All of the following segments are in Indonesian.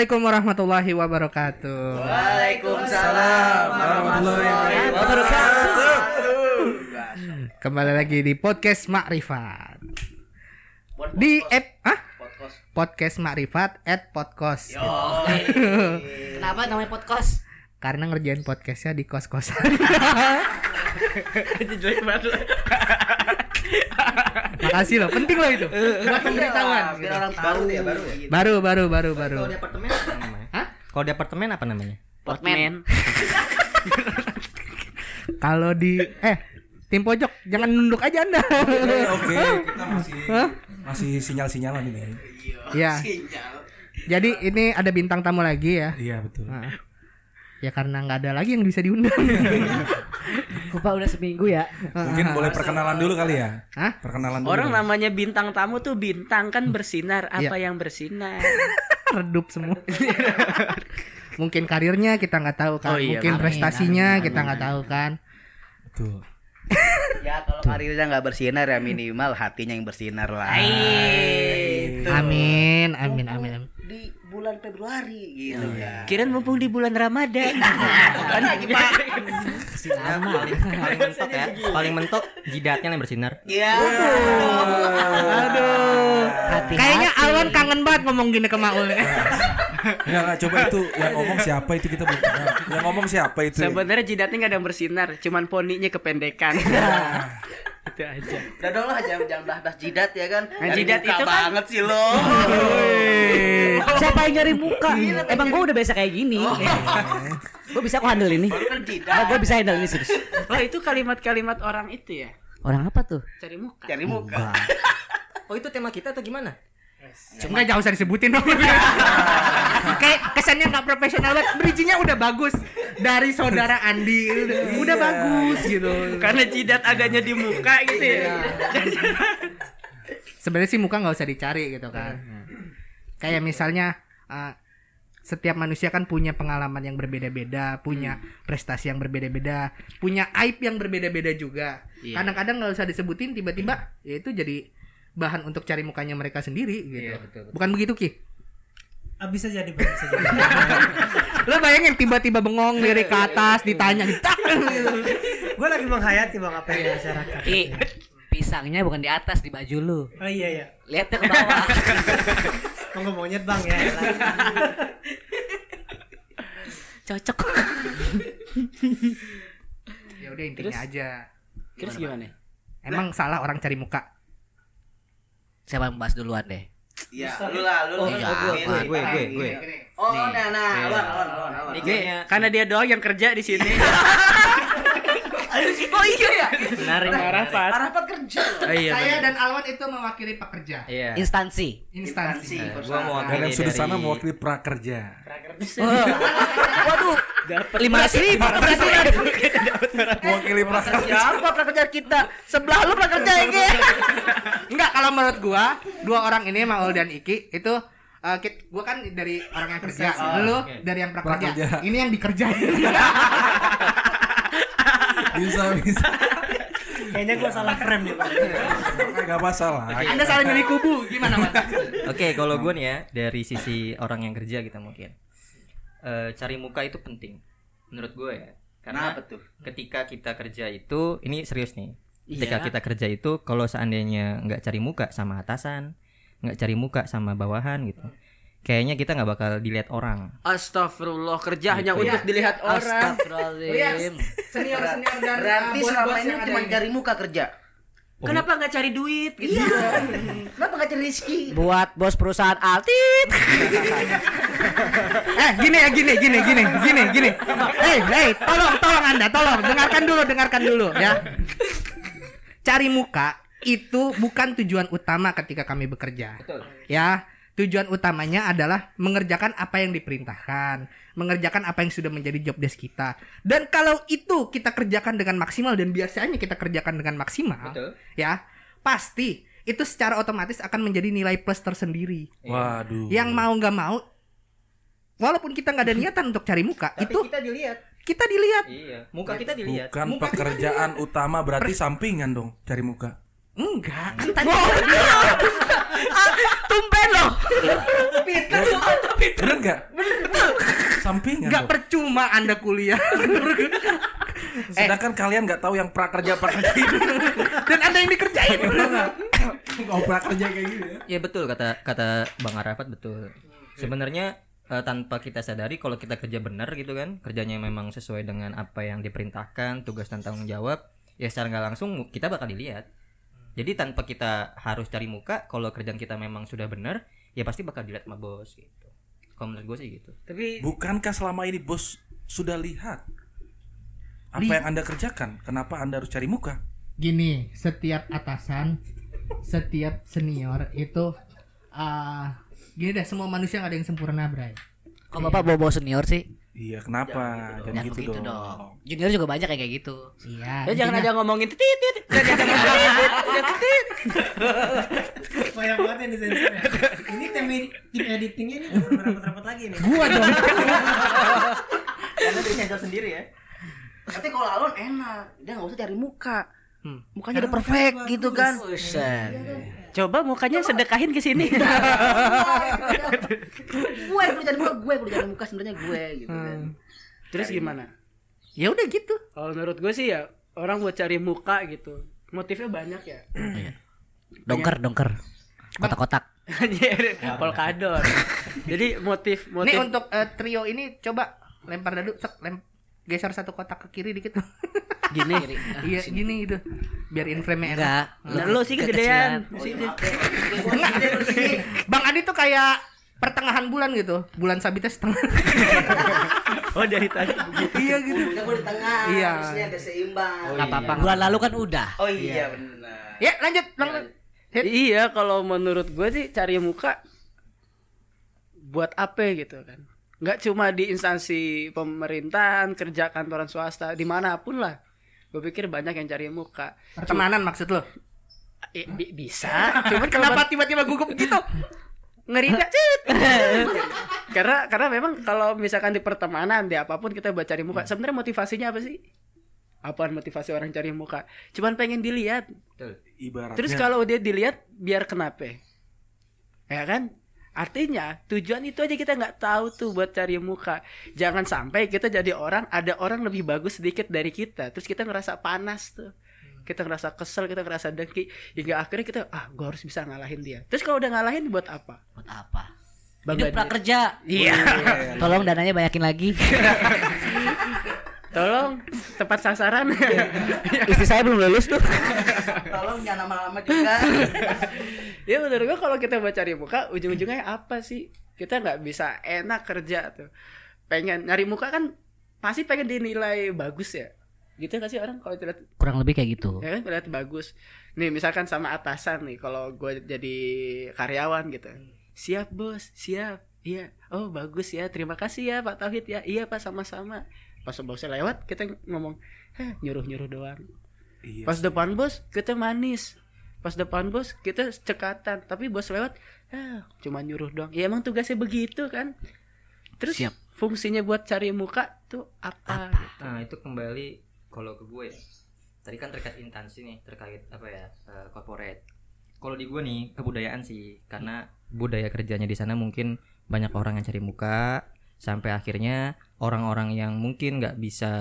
Assalamualaikum warahmatullahi wabarakatuh. Waalaikumsalam warahmatullahi wabarakatuh. Kembali lagi di podcast Makrifat. Di app ah Podcast. podcast Makrifat at podcast. Kenapa namanya podcast? Karena ngerjain podcastnya di kos kosan. Makasih loh, penting loh itu. Buat pemberitahuan. Biar gitu. orang tahu ya baru ya. Baru baru baru baru. Kalau di apartemen apa namanya? Hah? Kalau di apartemen apa namanya? Podman. Kalau di eh tim pojok jangan nunduk aja anda. Oke, kita masih masih sinyal-sinyalan ini. Ya. Jadi ini ada bintang tamu lagi ya. Iya betul. Nah, ya karena nggak ada lagi yang bisa diundang. Kupa udah seminggu ya. Mungkin boleh perkenalan dulu kali ya. Hah? Perkenalan dulu. Orang namanya bintang tamu tuh bintang kan bersinar. Apa Iya. yang bersinar? Redup semua. Mungkin karirnya kita nggak tahu kan. Oh iya, Mungkin amin, prestasinya kita nggak tahu kan. Betul. Ya kalau karirnya nggak bersinar ya minimal hatinya yang bersinar lah. Hai. Amin, amin, amin. amin. Di bulan Februari gitu ya. Kirain mumpung di bulan Ramadan. Kan lagi Pak. paling, paling mentok ya. Paling mentok jidatnya yang bersinar. Iya. Aduh. Hati-hati. Kayaknya Alwan kangen banget ngomong gini ke Maul. Enggak, enggak coba itu yang ngomong siapa itu kita belum kenal. Yang ngomong siapa itu? Sebenarnya jidatnya nggak ada yang bersinar, cuman poninya kependekan. Itu aja. Udah dong lah jangan jangan belah jidat ya kan. Nah, jidat itu kan- banget sih lo. Siapa yang nyari muka? Emang gue udah biasa kayak gini. gue bisa kok handle ini. Kan Oh, jidat. gue bisa handle ini serius. Oh itu kalimat-kalimat orang itu ya. Orang apa tuh? Cari muka. Cari muka. Oh itu tema kita atau gimana? Enggak jauh usah disebutin dong. Kayak kesannya nggak profesional banget. Bridgingnya udah bagus dari saudara Andi udah, udah bagus gitu. Karena jidat agaknya di muka gitu ya. Sebenarnya sih muka nggak usah dicari gitu kan. Kayak misalnya uh, setiap manusia kan punya pengalaman yang berbeda-beda, punya prestasi yang berbeda-beda, punya aib yang berbeda-beda juga. Iya. Kadang-kadang nggak usah disebutin, tiba-tiba ya itu jadi bahan untuk cari mukanya mereka sendiri gitu. Iya, betul, betul. Bukan begitu Ki? Ah, bisa jadi bisa jadi. Lo bayangin tiba-tiba bengong lirik ke atas ditanya gitu. gue lagi menghayati bang apa yang masyarakat. Ih, pisangnya bukan di atas di baju lu. Oh iya ya. Lihatnya ke bawah. Mau monyet bang ya. Cocok. Ya udah intinya aja. Terus gimana? Emang salah orang cari muka. Siapa yang bahas duluan deh? Iya, lu lah, lu Oh, lah. iya, Gue, gue, gue, gue, gue. Oh, nah, nah, awan, awan. Ini kayaknya Karena dia doang yang kerja di sini. Oh iya ya. menarik. Arafat. Arafat kerja. Oh, iya. Saya benar. dan Alwan itu mewakili pekerja. Iya. Instansi. Instansi. Nah, gua mau yang sudah sana mewakili prakerja. Waduh. Lima ratus ribu. Berarti Mewakili prakerja. Siapa prakerja kita? Sebelah lu prakerja ini. Enggak, kalau menurut gua, dua orang ini Maul dan Iki itu eh, kit- gua kan dari orang yang kerja, lu dari yang prakerja. Prakerja. Ini yang dikerjain. Bisa, bisa. Kayaknya gue salah krem nih bang. Enggak masalah. Anda salah milih kubu, gimana, Mas? Oke, kalau gue nih ya dari sisi orang yang kerja kita mungkin Eh, cari muka itu penting menurut gue ya. Karena Kenapa tuh? ketika kita kerja itu ini serius nih. Ketika Iya. kita kerja itu kalau seandainya nggak cari muka sama atasan, nggak cari muka sama bawahan gitu. Kayaknya kita nggak bakal dilihat orang. Astagfirullah kerja hanya Iya. untuk dilihat orang. Astagfirullahaladzim. Senior-senior dan Berarti selama ini cuma cari muka kerja. Kenapa nggak cari duit gitu? Kenapa gak cari rezeki? Buat bos perusahaan Altit. Eh, gini ya, gini, gini, gini, gini, gini. Hei, hei, tolong, tolong Anda, tolong, dengarkan dulu, dengarkan dulu, ya. Cari muka itu bukan tujuan utama ketika kami bekerja. Ya, tujuan utamanya adalah mengerjakan apa yang diperintahkan, mengerjakan apa yang sudah menjadi job desk kita. Dan kalau itu kita kerjakan dengan maksimal dan biasanya kita kerjakan dengan maksimal, ya, pasti itu secara otomatis akan menjadi nilai plus tersendiri. Waduh. Yang mau nggak mau, walaupun kita nggak ada niatan untuk cari muka, itu kita dilihat. kita dilihat. Iya, muka kita dilihat. Bukan pekerjaan utama berarti sampingan dong cari muka. Enggak, kan tadi Tumben loh. Bener nggak? Sampingan. Nggak dong. percuma Anda kuliah. Sedangkan kalian nggak tahu yang prakerja prakerja itu. Dan Anda yang dikerjain. Oh prakerja kayak gitu ya. Ya betul kata kata Bang Arafat betul. Sebenarnya eh, tanpa kita sadari kalau kita kerja benar gitu kan, kerjanya memang sesuai dengan apa yang diperintahkan, tugas dan tanggung jawab, ya secara nggak langsung kita bakal dilihat. Jadi tanpa kita harus cari muka, kalau kerjaan kita memang sudah benar, ya pasti bakal dilihat sama bos gitu. Kalau menurut gue sih gitu. Tapi Bukankah selama ini bos sudah lihat apa yang anda kerjakan? Kenapa anda harus cari muka? Gini, setiap atasan, setiap senior itu ah gini deh semua manusia nggak ada yang sempurna, Bray. Kok Bapak bawa senior sih? Iya kenapa? Jangan Jangan gitu, begitu dong. dong. Junior juga banyak yang kayak gitu. Iya. ya jangan ada ngomongin titit titit. Jangan jangan titit, jangan titit. Banyak banget yang disensor ya. Ini tim, tim editingnya ini rapat-rapat lagi nih. Gua dong. Karena dari sensor sendiri ya. Tapi kalau Alon enak, dia nggak usah cari muka. Mukanya udah perfect gitu kan. Buset. Coba mukanya sedekahin ke sini. gue yang perlu cari muka, gue yang perlu cari muka sebenarnya gue gitu kan. Terus gimana? ya udah gitu. Kalau menurut gue sih ya orang buat cari muka gitu. Motifnya banyak ya. Dongker, dongker. Kotak-kotak. Polkadot. Jadi motif motif Nih untuk eh, trio ini coba lempar dadu, sek, lem, geser satu kotak ke kiri dikit. gini. iya, gini itu. Biar in frame enak. Enggak. Nah, lu sih kegedean. Bang Adi tuh kayak pertengahan bulan gitu. Bulan sabitnya setengah. Oh dari tadi begitu. iya gitu. Gue di tengah, Iya. harusnya ada seimbang. Enggak apa-apa. Bulan lalu kan udah. Oh iya benar. Ya, lanjut, lanjut. Hit. Iya, kalau menurut gue sih cari muka buat apa gitu kan. Nggak cuma di instansi pemerintahan, kerja kantoran swasta, di mana pun lah. Gue pikir banyak yang cari muka. Pertemanan maksud lo? Eh, bi- bisa, cuman Kenapa tiba-tiba gugup gitu? ngeri dah, cet. karena karena memang kalau misalkan di pertemanan di apa pun kita buat cari muka sebenarnya motivasinya apa sih apaan motivasi orang cari muka cuman pengen dilihat Ibaratnya. terus kalau dia dilihat biar kenapa ya kan artinya tujuan itu aja kita nggak tahu tuh buat cari muka jangan sampai kita jadi orang ada orang lebih bagus sedikit dari kita terus kita ngerasa panas tuh kita ngerasa kesel kita ngerasa dengki hingga akhirnya kita ah gue harus bisa ngalahin dia terus kalau udah ngalahin buat apa Buat apa? Bangga Hidup prakerja. Iya. Tolong dananya banyakin lagi. Tolong tepat sasaran. Istri saya belum lulus tuh. Tolong jangan lama-lama juga. ya menurut gua kalau kita buat cari muka ujung-ujungnya apa sih? Kita nggak bisa enak kerja tuh. Pengen nyari muka kan pasti pengen dinilai bagus ya. Gitu gak sih orang kalau terlihat Kurang lebih kayak gitu. ya kan terlihat bagus. Nih misalkan sama atasan nih kalau gue jadi karyawan gitu. Siap bos, siap. Iya. Oh bagus ya. Terima kasih ya Pak Tauhid ya. Iya Pak sama-sama. Pas bosnya lewat kita ngomong, "Heh, nyuruh-nyuruh doang." Iya Pas sih. depan bos kita manis. Pas depan bos kita cekatan. Tapi bos lewat, ah, cuma nyuruh doang. Ya emang tugasnya begitu kan. Terus Siap. fungsinya buat cari muka tuh apa? Nah itu kembali kalau ke gue ya. Tadi kan terkait intansi nih, terkait apa ya eh, corporate. Kalau di gue nih kebudayaan sih, karena budaya kerjanya di sana mungkin banyak orang yang cari muka, sampai akhirnya orang-orang yang mungkin nggak bisa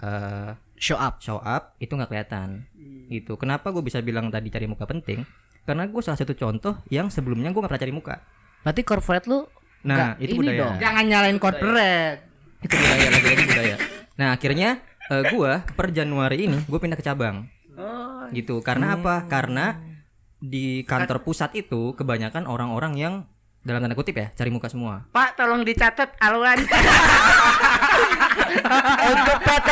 eh, Show up. show up itu nggak kelihatan. Gitu. Kenapa gue bisa bilang tadi cari muka penting? Karena gue salah satu contoh yang sebelumnya gue nggak pernah cari muka. Berarti corporate lu Nah nggak itu ini budaya dong. Jangan nyalain corporate. itu budaya lagi-lagi budaya nah akhirnya eh, gua per Januari ini gue pindah ke cabang Oh, gitu karena apa karena di kantor pusat itu kebanyakan orang-orang yang dalam tanda kutip ya cari muka semua Pak tolong dicatat aluan. Untuk PT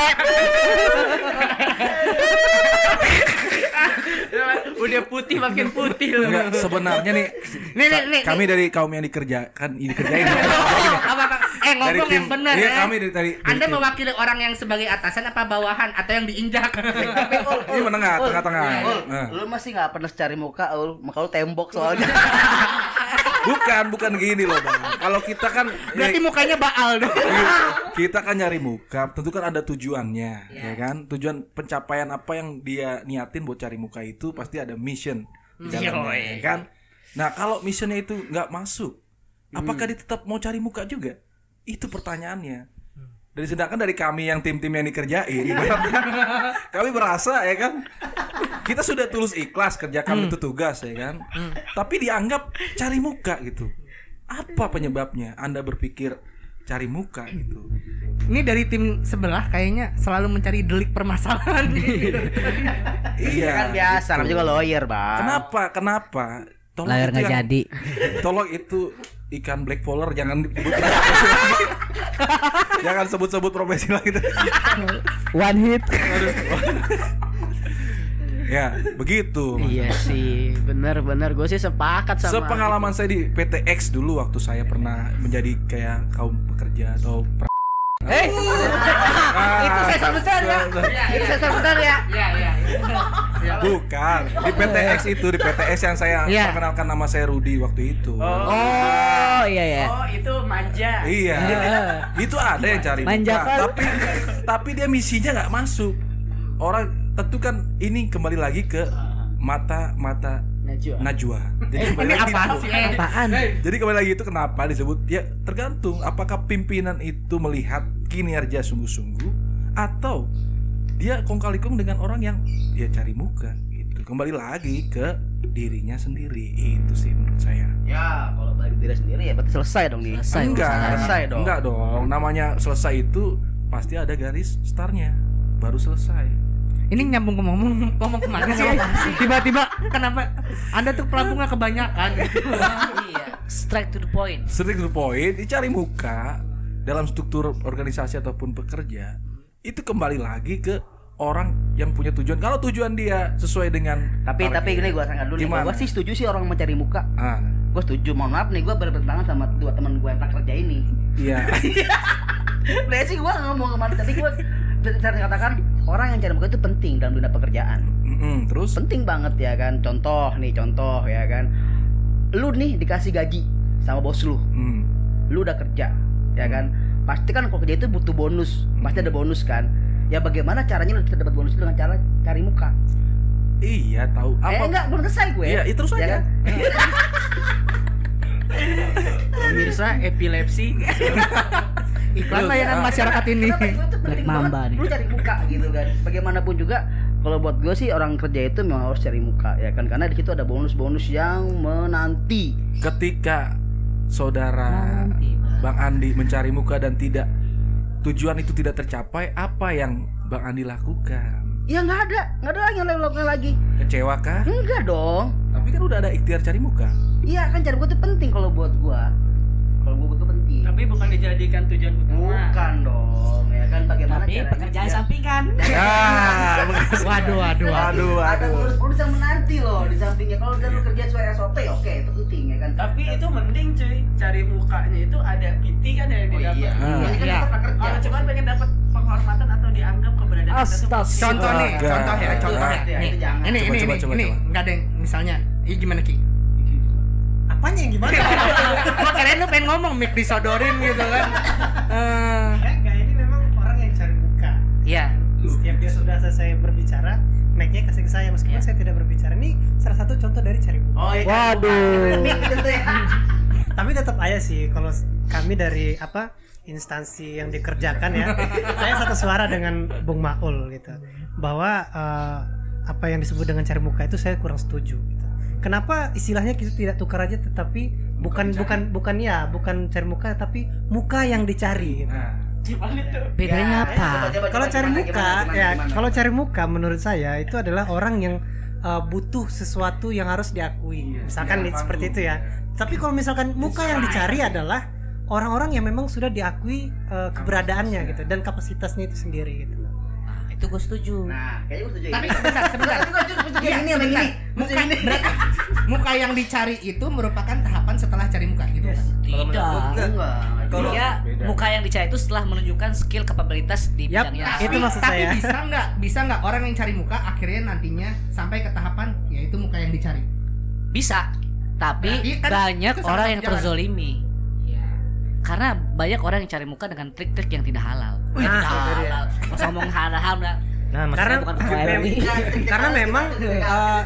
Udah putih makin putih loh. Enggak, sebenarnya nih Nih, nih, nih, kami dari kaum yang dikerjakan ini kerjain apa, apa? Eh dari ngomong tim yang benar iya ya. kami dari dari, dari Anda tim. mewakili orang yang sebagai atasan apa bawahan atau yang diinjak? ini menengah Ul, tengah-tengah Ul, Eh. lu masih nggak pernah cari muka, Ul. Muka lu tembok soalnya. Bukan bukan gini loh bang. Kalau kita kan Berarti eh, mukanya baal dong. kita kan nyari muka. Tentu kan ada tujuannya ya kan? Tujuan pencapaian apa yang dia niatin buat cari muka itu pasti ada mission di dalamnya ya kan? Nah kalau missionnya itu nggak masuk, apakah dia tetap mau cari muka juga? Itu pertanyaannya. Dari sedangkan dari kami yang tim-tim yang dikerjain, ibaratnya kami berasa ya kan, kita sudah tulus ikhlas kerjakan itu tugas ya kan, tapi dianggap cari muka gitu. Apa penyebabnya? Anda berpikir cari muka gitu? Ini dari tim sebelah kayaknya selalu mencari delik permasalahan. Iya. kan biasa, namanya juga lawyer, Bang. Kenapa? Kenapa? Tolong Layar itu nggak jadi. Tolong itu ikan black polar jangan disebut jangan sebut-sebut profesi lagi. One hit. ya, begitu. Iya sih, bener-bener gue sih sepakat sama. Sepengalaman saya di PTX dulu waktu saya pernah menjadi kayak kaum pekerja atau Eh, itu saya sebutkan ya. Itu saya sebutkan ya. Iya, iya. Bukan di PTX itu di PTX yang saya Iya. perkenalkan nama saya Rudi waktu itu. Oh iya ya. Oh itu manja. Iya, itu ada yang cari Manjakan. tapi tapi dia misinya nggak masuk. Orang tentu kan ini kembali lagi ke mata mata Najwa. Najwa. Jadi kembali Ini lagi apa itu. sih? Eh, Apaan? Jadi kembali lagi itu kenapa disebut ya tergantung apakah pimpinan itu melihat kinerja sungguh-sungguh atau dia kong kali kong dengan orang yang dia cari muka gitu. Kembali lagi ke dirinya sendiri itu sih menurut saya. Ya, kalau bagi diri sendiri ya berarti selesai dong nih. Selesai enggak, Selesai dong. enggak dong. Namanya selesai itu pasti ada garis startnya baru selesai. Ini nyambung ngomong ngomong ke mana sih? Tiba-tiba kenapa Anda tuh pelampungnya kebanyakan gitu. Iya. Straight to the point. Straight to the point, dicari muka dalam struktur organisasi ataupun pekerja itu kembali lagi ke orang yang punya tujuan. Kalau tujuan dia sesuai dengan Tapi tapi target. gini gua sangat dulu. Gimana? Gua sih setuju sih orang mencari muka. ah, Gue setuju. Mohon maaf nih, gue bertentangan sama dua teman gue yang pernah kerja ini. iya. Sebenarnya sih gue ngomong ke mana, tapi gue bisa katakan orang yang cari muka itu penting dalam dunia pekerjaan. Mm-mm, terus Penting banget ya kan. Contoh nih, contoh ya kan. Lu nih dikasih gaji sama bos lu. mm, Lu udah kerja, ya kan. Pasti kan kalau kerja itu butuh bonus. Pasti ada bonus kan. Ya bagaimana caranya lu bisa dapat bonus itu dengan cara cari muka? iya tahu Eh apa? enggak, belum selesai gue. Iya, itu terus Ya aja. kan? Pemirsa epilepsi. Iklan layanan masyarakat ini. Penting Black banget? Mamba nih. Lu cari muka gitu kan. Bagaimanapun juga kalau buat gue sih orang kerja itu memang harus cari muka ya kan karena di situ ada bonus-bonus yang menanti. Ketika saudara Bang Andi mencari muka dan tidak tujuan itu tidak tercapai, apa yang Bang Andi lakukan? Ya nggak ada, nggak ada lagi yang lain lagi. Kecewa kah? Enggak dong. Tapi kan udah ada ikhtiar cari muka. Iya kan cari muka itu penting kalau buat gua. Kalau gua penting. Tapi bukan dijadikan tujuan utama. Bukan dong, ya kan bagaimana Tapi caranya pekerjaan biar- sampingan. Ah, Waduh, waduh, waduh. Aduh, Ada bonus-bonus yang menanti loh di sampingnya. Kalau udah lu kerja sesuai SOP, oke itu penting ya kan. Tapi itu mending cuy, cari mukanya itu ada PT kan yang Oh didapat. iya. Ah. Ini kan Iya. kerja. Kalau cuma pengen dapat penghormatan atau dianggap keberadaan Astaga. Contoh nih, contoh ya, contoh ya. Ya, Nih, ini Coba, ini coba, ini coba, ini nggak ada yang misalnya, ini gimana ki? Yang gimana? Gua kirain lu pengen ngomong mic disodorin gitu kan. Eh, Enggak, enggak ini memang orang yang cari muka. Iya. Setiap dia sudah selesai berbicara, mic-nya kasih ke saya meskipun saya tidak berbicara. Ini salah satu contoh dari cari muka. Oh iya. Waduh. Ya. Tapi tetap aja sih kalau kami dari apa instansi yang dikerjakan ya, saya satu suara dengan Bung Maul gitu bahwa eh, apa yang disebut dengan cari muka itu saya kurang setuju. Kenapa istilahnya kita tidak tukar aja tetapi bukan bukan bukan ya bukan cari muka tapi muka yang dicari. Gitu. Nah, Bedanya Ya, apa? coba, coba, Kalau cari gimana, muka gimana, gimana, ya gimana? kalau cari muka menurut saya itu adalah orang yang uh, butuh sesuatu yang harus diakui. Misalkan iya, seperti panggung. itu ya. Tapi kalau misalkan muka yang dicari adalah orang-orang yang memang sudah diakui uh, keberadaannya gitu dan kapasitasnya itu sendiri gitu. Itu gue setuju. Nah, kayaknya gue setuju. Tapi sebentar, sebentar. Tapi gue setuju Iya, ini sama sebentar. ini. Muka berarti muka yang dicari itu merupakan tahapan setelah cari muka gitu kan? Tidak. Kalau- Dia muka yang dicari itu setelah menunjukkan skill kapabilitas di Yap, bidangnya. itu maksud tapi saya. bisa nggak bisa nggak orang yang cari muka akhirnya nantinya sampai ke tahapan yaitu muka yang dicari Bisa. Tapi Berarti kan banyak orang yang jalan. terzolimi. Karena banyak orang yang cari muka dengan trik-trik yang tidak halal. Eh, Nah, tidak halal. Ngomong Nah, karena bukan mem- karena memang eh,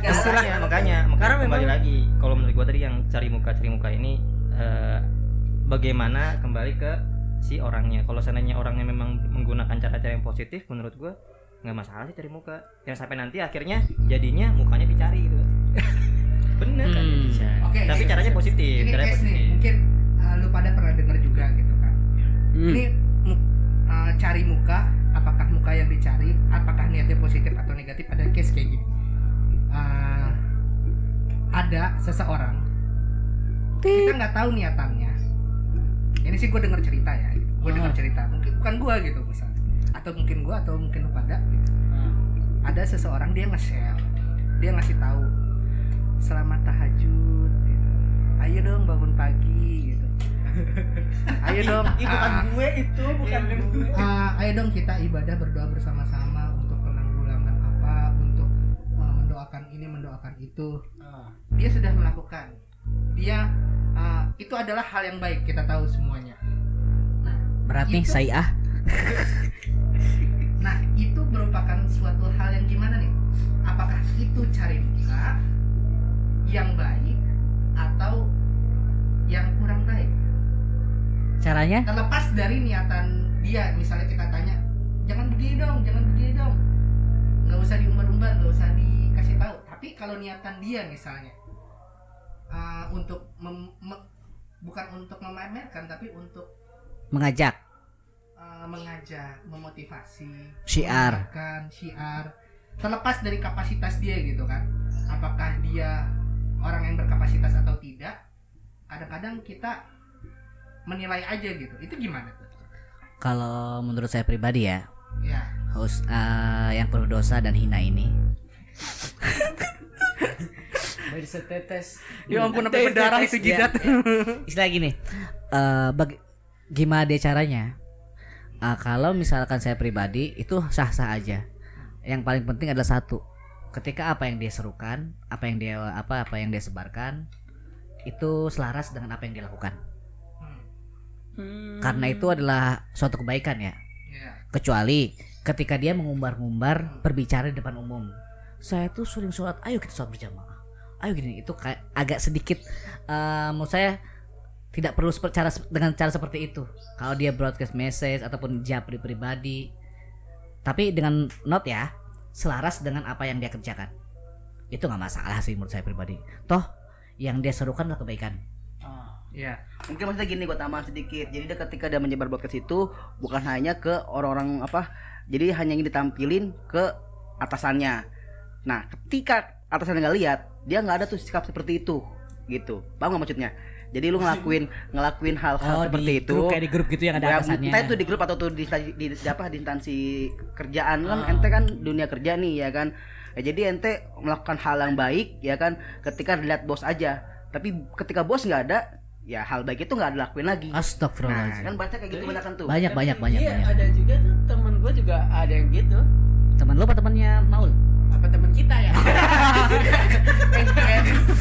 istilah makanya makanya, makanya Karena kembali memang- lagi kalau menurut gua tadi yang cari muka cari muka ini eh, bagaimana kembali ke si orangnya. Kalau seandainya orangnya memang menggunakan cara-cara yang positif menurut gua nggak masalah sih cari muka. Yang sampai nanti akhirnya jadinya mukanya dicari gitu. Bener kan? Hmm. bisa Oke, tapi caranya positif caranya case nih positif. mungkin uh, lu pada pernah dengar juga gitu kan. Hmm. ini uh, cari muka apakah muka yang dicari apakah niatnya positif atau negatif ada case kayak gini. Uh, ada seseorang kita nggak tahu niatannya. Ini sih gue dengar cerita ya gue dengar cerita. Mungkin bukan gue gitu misalnya. Atau mungkin gue atau mungkin lu pada gitu. Ada seseorang dia nge-share. Dia ngasih tahu selamat tahajud gitu. Ayo dong bangun pagi gitu ayo dong. ah, gue itu bukan gue. ah, ayo dong kita ibadah berdoa bersama-sama untuk penanggulangan apa untuk uh, mendoakan ini mendoakan itu. Dia sudah melakukan. Dia uh, itu adalah hal yang baik kita tahu semuanya. Nah berat nih Itu- saya ah Nah, itu merupakan suatu hal yang gimana nih? Apakah itu cari muka yang baik atau yang kurang baik? Caranya Terlepas dari niatan dia, misalnya kita tanya, jangan begini dong, jangan begini dong, nggak usah diumbar-umbar, nggak usah dikasih tahu. Tapi kalau niatan dia misalnya uh, untuk mem- me- bukan untuk memamerkan, tapi untuk mengajak uh, mengajak, memotivasi, Syiar. mengingatkan, syiar. Terlepas dari kapasitas dia gitu kan. Apakah dia orang yang berkapasitas atau tidak? Kadang-kadang kita menilai aja gitu. Itu gimana tuh? kalau menurut saya pribadi ya Ya. host eh, yang penuh dosa dan hina ini Bayi setetes. Ya ampun sampai berdarah itu jidat. istilah gini eh bag- gimana dia caranya Ah, kalau misalkan saya pribadi itu sah-sah aja yang paling penting adalah satu ketika apa yang dia serukan apa yang dia apa apa yang dia sebarkan itu selaras dengan apa yang dia lakukan karena itu adalah suatu kebaikan ya. Ya. kecuali ketika dia mengumbar-ngumbar berbicara di depan umum. Saya tuh sering sholat ayo kita sholat berjamaah. Ayo gini itu kayak agak sedikit eh, menurut saya tidak perlu cara dengan cara seperti itu. Kalau dia broadcast message ataupun japri pribadi. Tapi dengan not ya selaras dengan apa yang dia kerjakan. Itu nggak masalah sih menurut saya pribadi. Toh yang dia serukan adalah kebaikan Ya. Mungkin maksudnya gini gue tambahan sedikit. Jadi dia ketika dia menyebar broadcast itu bukan hanya ke orang-orang apa. Jadi hanya ingin ditampilin ke atasannya. Nah, ketika atasannya nggak lihat, dia nggak ada tuh sikap seperti itu, gitu. Paham nggak maksudnya? Jadi lu ngelakuin ngelakuin hal-hal seperti itu. grup kayak di grup gitu yang ada Ya, atasannya entah itu di grup atau tuh di, di, di apa di instansi kerjaan kan Ah. ente kan dunia kerja nih ya kan ya, jadi ente melakukan hal yang baik ya kan ketika dilihat bos aja tapi ketika bos nggak ada ya hal baik itu nggak dilakuin lagi nah Astagfirullahaladzim kan banyak kayak gitu banyak kan tuh banyak banyak banyak Iya, banyak ada juga tuh temen gue juga ada yang gitu. teman lu apa temannya Maul Apa teman kita ya?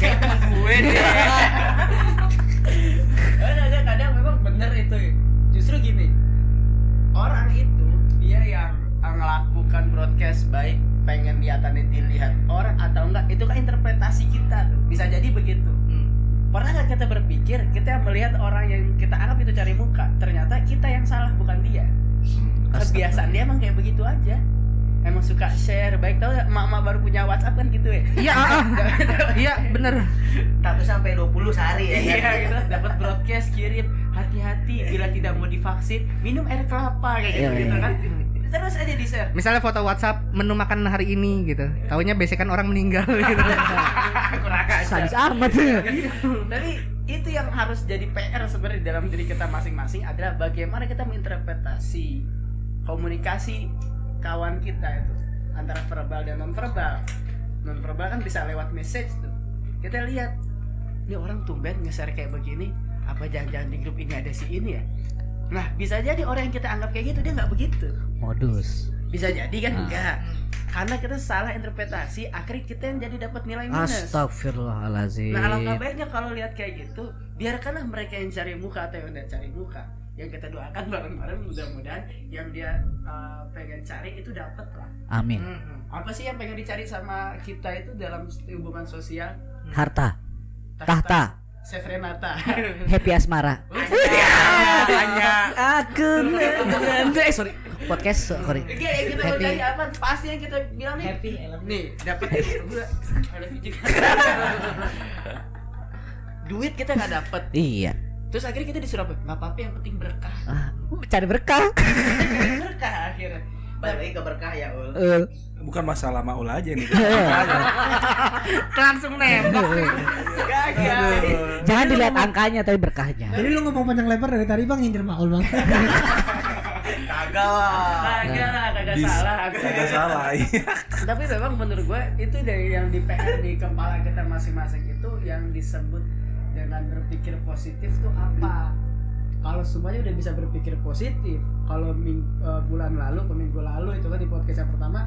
Kayak temen gue deh. Ada ada kadang memang bener itu. Justru gini. Orang itu dia yang melakukan broadcast baik pengen lihatannya dilihat orang atau enggak itu kan interpretasi kita tuh. Bisa jadi begitu. Hmm. Pernah nggak kita berpikir kita melihat orang yang kita anggap itu cari muka, ternyata kita yang salah bukan dia. Kebiasaan dia emang kayak begitu aja. Emang suka share, baik tau ya, emak-emak baru punya WhatsApp kan gitu ya. Iya, ah, ah. iya bener. satu sampai 20 sehari ya Iya gitu, dapat broadcast kirim hati-hati bila tidak mau divaksin minum air kelapa kayak gitu, Iya, gitu iya. kan. Terus aja di share. Misalnya foto WhatsApp menu makan hari ini gitu. Taunya biasanya kan orang meninggal gitu. Kurang aja. sadis amat Tapi itu yang harus jadi PR sebenarnya di dalam diri kita masing-masing adalah bagaimana kita menginterpretasi komunikasi kawan kita itu antara verbal dan non verbal. Non verbal kan bisa lewat message tuh. Kita lihat ini orang tumben nge-share kayak begini, apa jangan-jangan di grup ini ada si ini ya? Nah, bisa jadi orang yang kita anggap kayak gitu dia nggak begitu. Modus. Bisa jadi kan? Ah. enggak. Karena kita salah interpretasi, akhirnya kita yang jadi dapat nilai minus. Astagfirullahaladzim Nah alangkah baiknya kalau lihat kayak gitu Biarkanlah mereka yang cari muka atau yang udah cari muka. Yang kita doakan bareng-bareng mudah-mudahan yang dia uh, pengen cari itu dapat lah. Amin. Hmm. apa sih yang pengen dicari sama kita itu dalam hubungan sosial? Harta, tahta, Renata happy asmara. banyak. Aku eh sorry podcast sorry. Yang kita Happy. udah? Pasti yang kita bilang nih. Happy. Nih, dapat juga. Duit kita nggak dapat. Iya. Terus akhirnya kita disuruh apa? Nggak apa-apa yang penting berkah. Ah, cari berkah. berkah akhirnya. Balik lagi ke berkah ya ul Eh, Bukan masalah maul aja nih. langsung nembak Jangan dilihat angkanya tapi berkahnya. Jadi lu ngomong panjang lebar dari tadi bang nyindir Maul bang. Kagak lah Kagak lah, kagak Dis- salah. Kagak salah. iya. Tapi memang menurut gue itu dari yang di PR di kepala kita masing-masing itu yang disebut dengan berpikir positif tuh apa? Kalau semuanya udah bisa berpikir positif, kalau eh, bulan lalu, ke minggu lalu itu kan di podcast yang pertama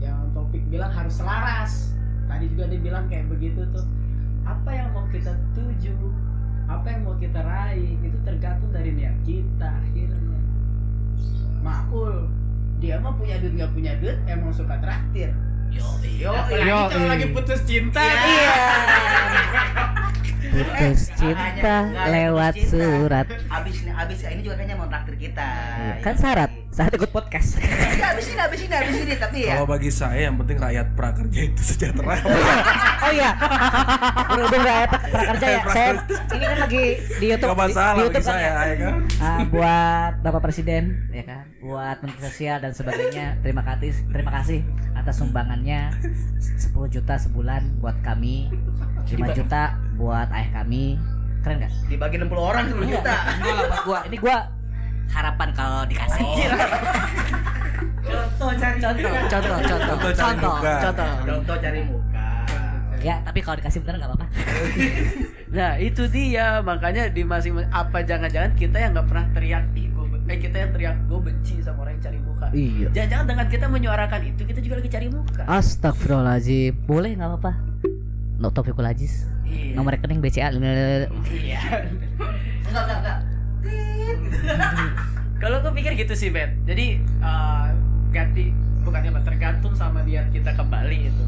yang topik bilang harus selaras. Tadi juga dia bilang kayak begitu tuh. Apa yang mau kita tuju, apa yang mau kita raih itu tergantung dari niat kita akhirnya. Maul, dia mah punya duit nggak punya duit emang suka traktir. Yo, yo, apalagi Yo, kalau iya. lagi putus cinta. Iya. Putus cinta lewat surat. abis nih abis ini juga kayaknya mau traktir kita Iya, Kan syarat saat ikut podcast. ya, abis ini abis ini abis ini tapi ya Kalau bagi saya yang penting rakyat prakerja itu sejahtera. Oh iya. Berhubung rakyat prakerja ya. Saya ini kan lagi di YouTube. Gak masalah di, di YouTube kan saya ya. ya kan. Ah, buat Bapak Presiden ya kan, buat Menteri Sosial dan sebagainya. Terima kasih, terima kasih atas sumbangannya 10 juta sebulan buat kami, 5 juta buat ayah kami. Keren nggak? dibagi 60 orang 10 juta Enggak lah buat gua. Ini gua harapan kalau dikasih. Contoh cari Contoh, contoh, contoh, Contoh cari contoh, muka. contoh. contoh cari muka Ya, tapi kalau dikasih beneran nggak apa-apa. Nah itu dia makanya di masing apa jangan-jangan kita yang nggak pernah teriak eh kita yang teriak gue benci sama orang yang cari muka. Iya. Jangan-jangan dengan kita menyuarakan itu kita juga lagi cari muka. Astagfirullahaladzim Boleh nggak apa-apa No Taufikul Aziz Iya. Nomor rekening BCA Iya. enggak enggak enggak Kalau gue pikir gitu sih Bet. Jadi eh, ganti bukannya tergantung sama niat kita kembali itu.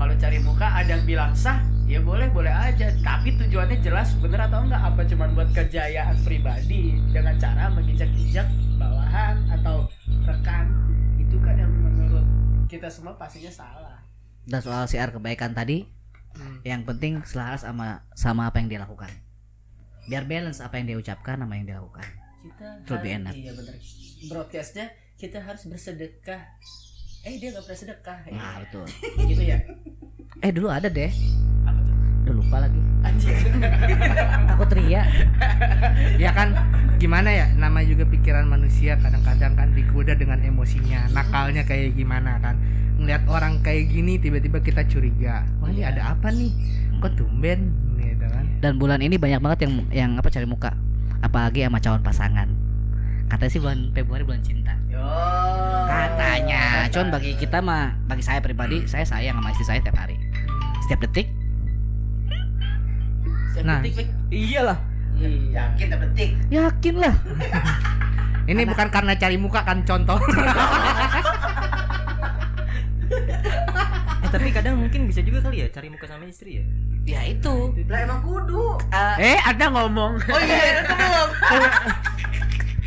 Kalau cari muka ada yang bilang sah, ya boleh boleh aja. Tapi tujuannya jelas bener atau enggak? Apa cuma buat kejayaan pribadi dengan cara menginjak-injak bawahan atau rekan? Itu kan yang menurut kita semua pastinya salah. Dan soal siar kebaikan tadi Yang penting selaras sama sama apa yang dia lakukan Biar balance apa yang dia ucapkan sama yang dia lakukan Kita lebih enak. Iya bener. Broadcastnya kita harus bersedekah. Eh dia nggak bersedekah. ya. Nah betul gitu ya. Eh dulu ada deh Apa lupa lagi. Aku teriak. Ya kan gimana ya nama juga pikiran manusia kadang-kadang kan digoda dengan emosinya nakalnya kayak gimana kan. Ngeliat orang kayak gini tiba-tiba kita curiga. Wah ini ada apa nih? Kok tumben? Gitu kan. Dan bulan ini banyak banget yang yang apa cari muka. Apalagi sama calon pasangan. Katanya sih bulan Februari bulan cinta. Yo. Katanya. Cuman bagi kita mah Bagi saya pribadi Saya sayang sama istri saya tiap hari. Setiap detik Nah. Iyalah. Yakin tak detik Yakin lah ini bukan karena cari muka kan contoh. Eh tapi kadang mungkin bisa juga kali ya cari muka sama istri ya. Ya itu. Lah emang kudu. Eh, ada ngomong. oh iya itu belum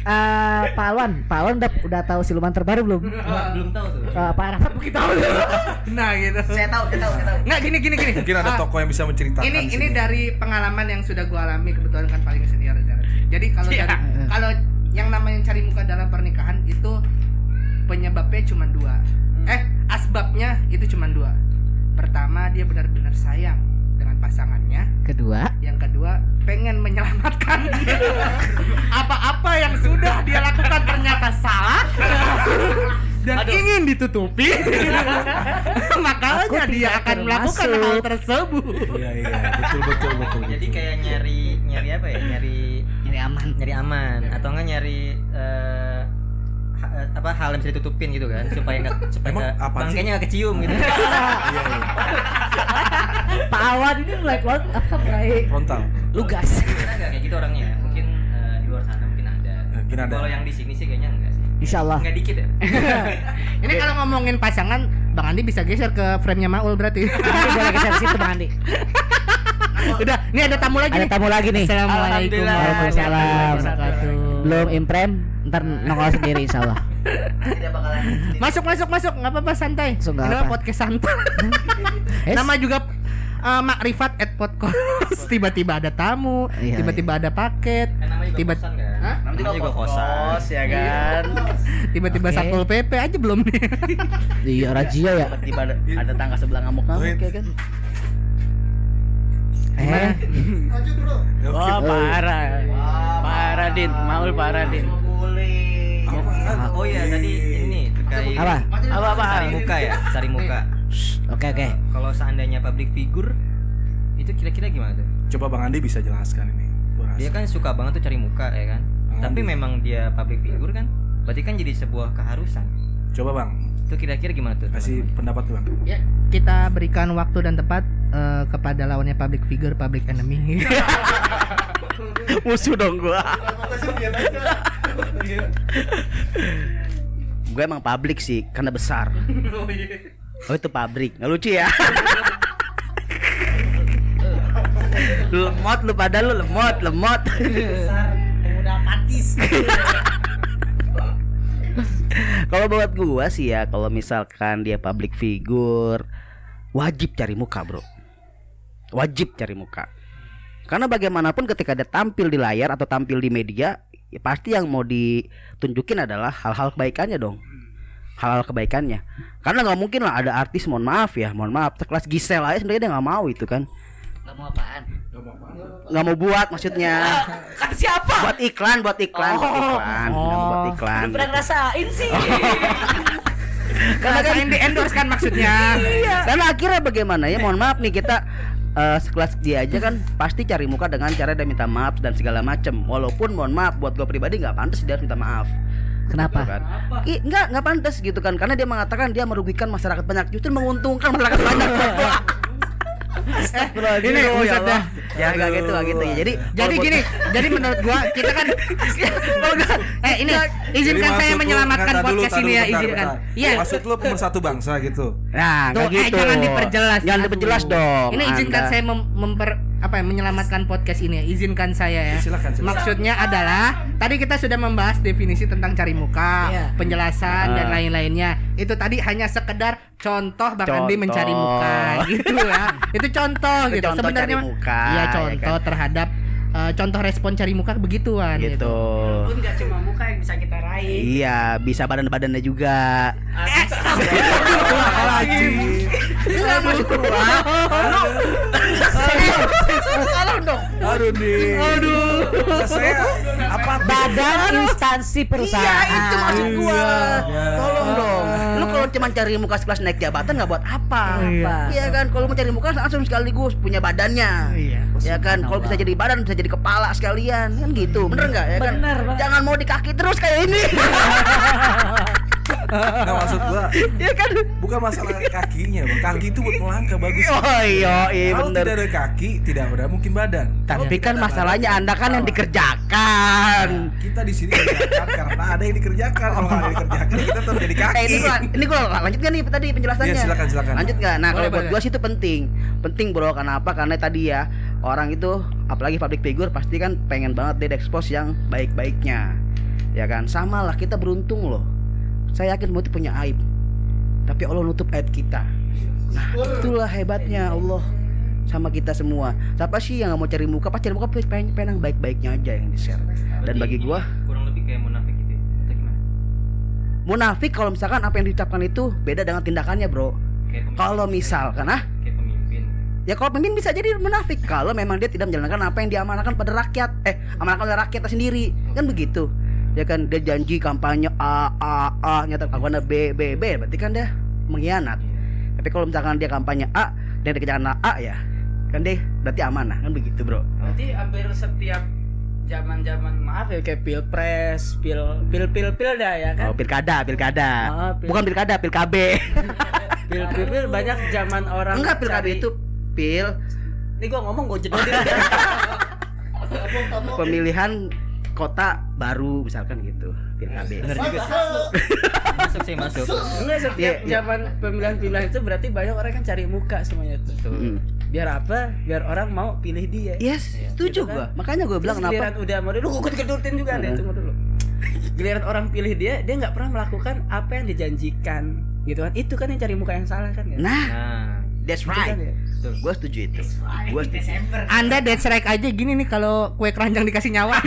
Eh, Pak Alwan, Pak Alwan udah udah tahu siluman terbaru belum? Wah, belum tahu tuh. Eh, Pak Arafat mungkin tahu. nah gitu saya tahu saya tahu saya tahu nggak gini gini gini Mungkin ada Ah, toko yang bisa menceritakan. ini ini sini. dari pengalaman yang sudah gua alami kebetulan kan paling senior jadi kalau Iya. dari kalau yang namanya cari muka dalam pernikahan itu penyebabnya cuma dua eh asbabnya itu cuma dua pertama dia benar-benar sayang pasangannya. Kedua, yang kedua pengen menyelamatkan apa-apa yang sudah dia lakukan ternyata salah. Dan ingin ditutupi. Makanya Aku dia akan melakukan hal tersebut. Iya iya. Betul betul betul. Jadi betul. kayak nyari nyari apa ya? Nyari nyari aman. nyari aman. Atau enggak nyari eh, ha- eh, apa hal yang bisa ditutupin gitu kan? Supaya enggak supaya nggak- bangkainya nggak kecium gitu. Iya iya. Pak Alwan ini mulai keluar apa mulai Frontal. lugas. Karena enggak kayak gitu orangnya. Mungkin eh, di luar sana mungkin ada. Mungkin ada. Kalau yang di sini sih kayaknya enggak sih. Insya Allah. Enggak dikit ya. Ini kalau ngomongin pasangan, Bang Andi bisa geser ke frame-nya Maul berarti. Boleh geser situ Bang Andi. Udah, ini ada tamu lagi Ada nih. tamu lagi nih. Assalamualaikum warahmatullahi Waalaikumsalam. wabarakatuh. Belum imprem, ntar nongol sendiri Insya Allah. Masuk masuk masuk, nggak apa-apa santai. Nggak Ini podcast santai. Nama juga uh, Makrifat at podcast. Tiba-tiba ada tamu, Iya, tiba-tiba ada paket, namanya juga tiba kosan kan. Hah? Namanya Namanya juga juga kosan. kos ya kan. tiba-tiba Oke. satpol pp aja belum nih. Iya razia ya. Tiba ada, ada tangga sebelah ngamuk-ngamuk ya kan. Eh, Wah parah. Parah din, Maul parah din. Oh iya tadi ini terkait apa? Apa apa? cari muka ya, cari muka. Oke oke. Kalau seandainya public figure itu kira-kira gimana tuh? Coba Bang Andi bisa jelaskan ini. Dia kan suka banget tuh cari muka ya kan. Bang Tapi Andi. memang dia public figure kan, berarti kan jadi sebuah keharusan. Coba Bang, Itu kira-kira gimana tuh? kasih pendapat tuh Bang. ya, kita berikan waktu dan tempat eh, kepada lawannya public figure, public enemy. Musuh dong gua. gue emang publik sih karena besar. Oh itu pabrik, nggak lucu ya? lemot lu pada lu lemot lemot. Udah patis. kalau buat gua sih ya, kalau misalkan dia public figure, wajib cari muka bro. Wajib cari muka. Karena bagaimanapun ketika dia tampil di layar atau tampil di media, ya pasti yang mau ditunjukin adalah hal-hal kebaikannya dong. Hal-hal kebaikannya. Karena nggak mungkin lah ada artis, mohon maaf ya, mohon maaf, sekelas Gisel aja sebenarnya dia nggak mau itu kan. Gak mau apaan? Nggak mau buat maksudnya. Kan siapa? buat iklan, buat iklan, buat iklan, nggak mau buat iklan. Pernah ngerasain sih. Karena kan di endorse kan maksudnya. Karena akhirnya bagaimana ya? Mohon maaf nih kita eh, sekelas dia aja kan pasti cari muka dengan cara dia minta maaf dan segala macem. Walaupun mohon maaf buat gue pribadi nggak pantas dia harus minta maaf. Kenapa? Gitu kan. Ih, nggak nggak pantas gitu kan karena dia mengatakan dia merugikan masyarakat banyak justru menguntungkan masyarakat banyak. Eh, ini ya buset. Ya nggak gitu nggak gitu ya. Jadi Jadi gini, jadi menurut gua kita kan eh ini izinkan Jadi saya menyelamatkan podcast ini ya bentar, izinkan. Iya. Maksud lu pemersatu bangsa gitu. Nah, Tuh, eh, gitu. jangan diperjelas. Jangan diperjelas dong. Ini izinkan Anda. saya mem- memper apa ya, menyelamatkan podcast ini ya. Izinkan saya ya. Silakan, silakan. Maksudnya adalah tadi kita sudah membahas definisi tentang cari muka, Iya. penjelasan dan Ah. lain-lainnya. Itu tadi hanya sekedar contoh Bang Andi Contoh. mencari muka gitu ya. Itu contoh Itu gitu. contoh Sebenarnya muka, Iya, ya contoh kan? terhadap eh, contoh respon cari muka begituan gitu. Pun gak cuma muka yang bisa kita raih. Iya, bisa badan-badannya juga. Enggak maksud gua. Aduh nih. Aduh. Saya apa? Badan instansi perusahaan. Iya, itu maksud gua. Iya. Tolong dong. Lu kalau cuma cari muka sekelas naik jabatan nggak buat apa? Iya. Iya kan, kalau mau cari muka langsung sekaligus punya badannya. Iya. Ya kan, kalau bisa jadi badan bisa jadi kepala sekalian kan gitu. Bener nggak ya kan? Jangan mau di kaki terus kayak ini. Nah, maksud gua ya kan? bukan masalah kakinya, Bang. Kaki itu buat melangkah bagus. Oh iya, iya Kalau bener. tidak ada kaki, tidak ada mungkin badan. Tapi tidak kan masalahnya badan, Anda kan yang salah. dikerjakan. Kita di sini dikerjakan karena ada yang dikerjakan. Kalau nggak ada yang dikerjakan, kita tetap jadi kaki. Eh ini gua, ini gua lanjut gak nih tadi penjelasannya? Iya, silakan, silakan. Lanjut gak? Nah, kalau buat gua sih itu penting. Penting bro, kenapa? Karena tadi ya orang itu apalagi public figure pasti kan pengen banget dia expose yang baik-baiknya. Ya kan? Sama lah kita beruntung loh. Saya yakin semua itu punya aib. Tapi Allah nutup aib kita. Nah, itulah hebatnya Allah sama kita semua. Siapa sih yang nggak mau cari muka? Pas cari muka pengen, pengen yang baik-baiknya aja yang di-share. Dan bagi gua kurang lebih kayak munafik gitu ya? atau gimana? munafik kalau misalkan apa yang diucapkan itu beda dengan tindakannya, Bro. Kalau misalkan ah ya kalau pemimpin bisa jadi munafik kalau memang dia tidak menjalankan apa yang diamanahkan pada rakyat eh amanahkan oleh rakyatnya sendiri kan begitu ya kan dia janji kampanye A A A nyata kampanye B B B berarti kan dia mengkhianat. Tapi kalau misalkan dia kampanye A dan dia kerjaan A ya kan dia berarti amanah kan begitu bro. Berarti hampir setiap zaman-zaman maaf ya kayak pilpres, pil pil pil pil dah ya kan. oh pilkada pilkada. Oh, pil- bukan pilkada pil KB Pil pil pil banyak zaman orang enggak pil KB itu pil. Ini gua ngomong gua jedodin. pemilihan kota baru misalkan gitu PKB Bener juga sih. masuk sih masuk. Enggak setiap Iya, iya. zaman pemilihan-pilihan itu berarti banyak orang kan cari muka semuanya tuh. Tuh. Mm. Biar apa? Biar orang mau pilih dia. yes setuju Gitu kan? gua makanya gua bilang Terus kenapa giliran udah mau lu gue kedutin juga deh tunggu dulu. Giliran orang pilih dia, dia nggak pernah melakukan apa yang dijanjikan gitu kan. Itu kan yang cari muka yang salah kan ya. nah Nah, that's Gitu right. kan ya? gua setuju itu. Gua setuju. Anda dead strike aja gini nih kalau kue keranjang dikasih nyawa.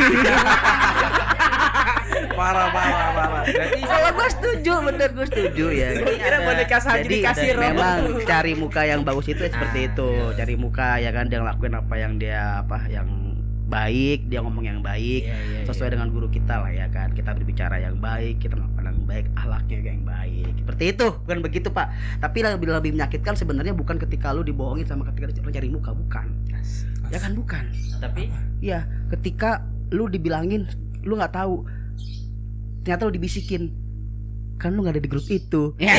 Parah parah parah. berarti kalau gua setuju bener gua setuju ya. Kira boneka jadi dikasih roh. memang cari muka yang bagus itu ya seperti Ah, itu. Cari muka ya kan dia ngelakuin apa yang dia apa yang baik dia ngomong yang baik Iya, iya, sesuai dengan guru kita lah ya kan. Kita berbicara yang baik kita melakukan yang baik ahlaknya juga yang baik. Seperti itu bukan begitu pak. Tapi lebih lebih menyakitkan sebenarnya bukan ketika lu dibohongin sama ketika lu cari muka bukan. Ya kan bukan. Tapi Iya, ketika lu dibilangin lu nggak tahu, ternyata lu dibisikin, kan lu nggak ada di grup itu. Oke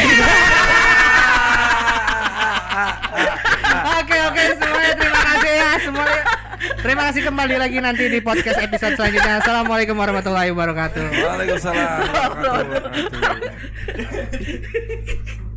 Terima kasih kembali lagi nanti di podcast episode selanjutnya. Assalamualaikum warahmatullahi wabarakatuh. Waalaikumsalam warahmatullahi wabarakatuh.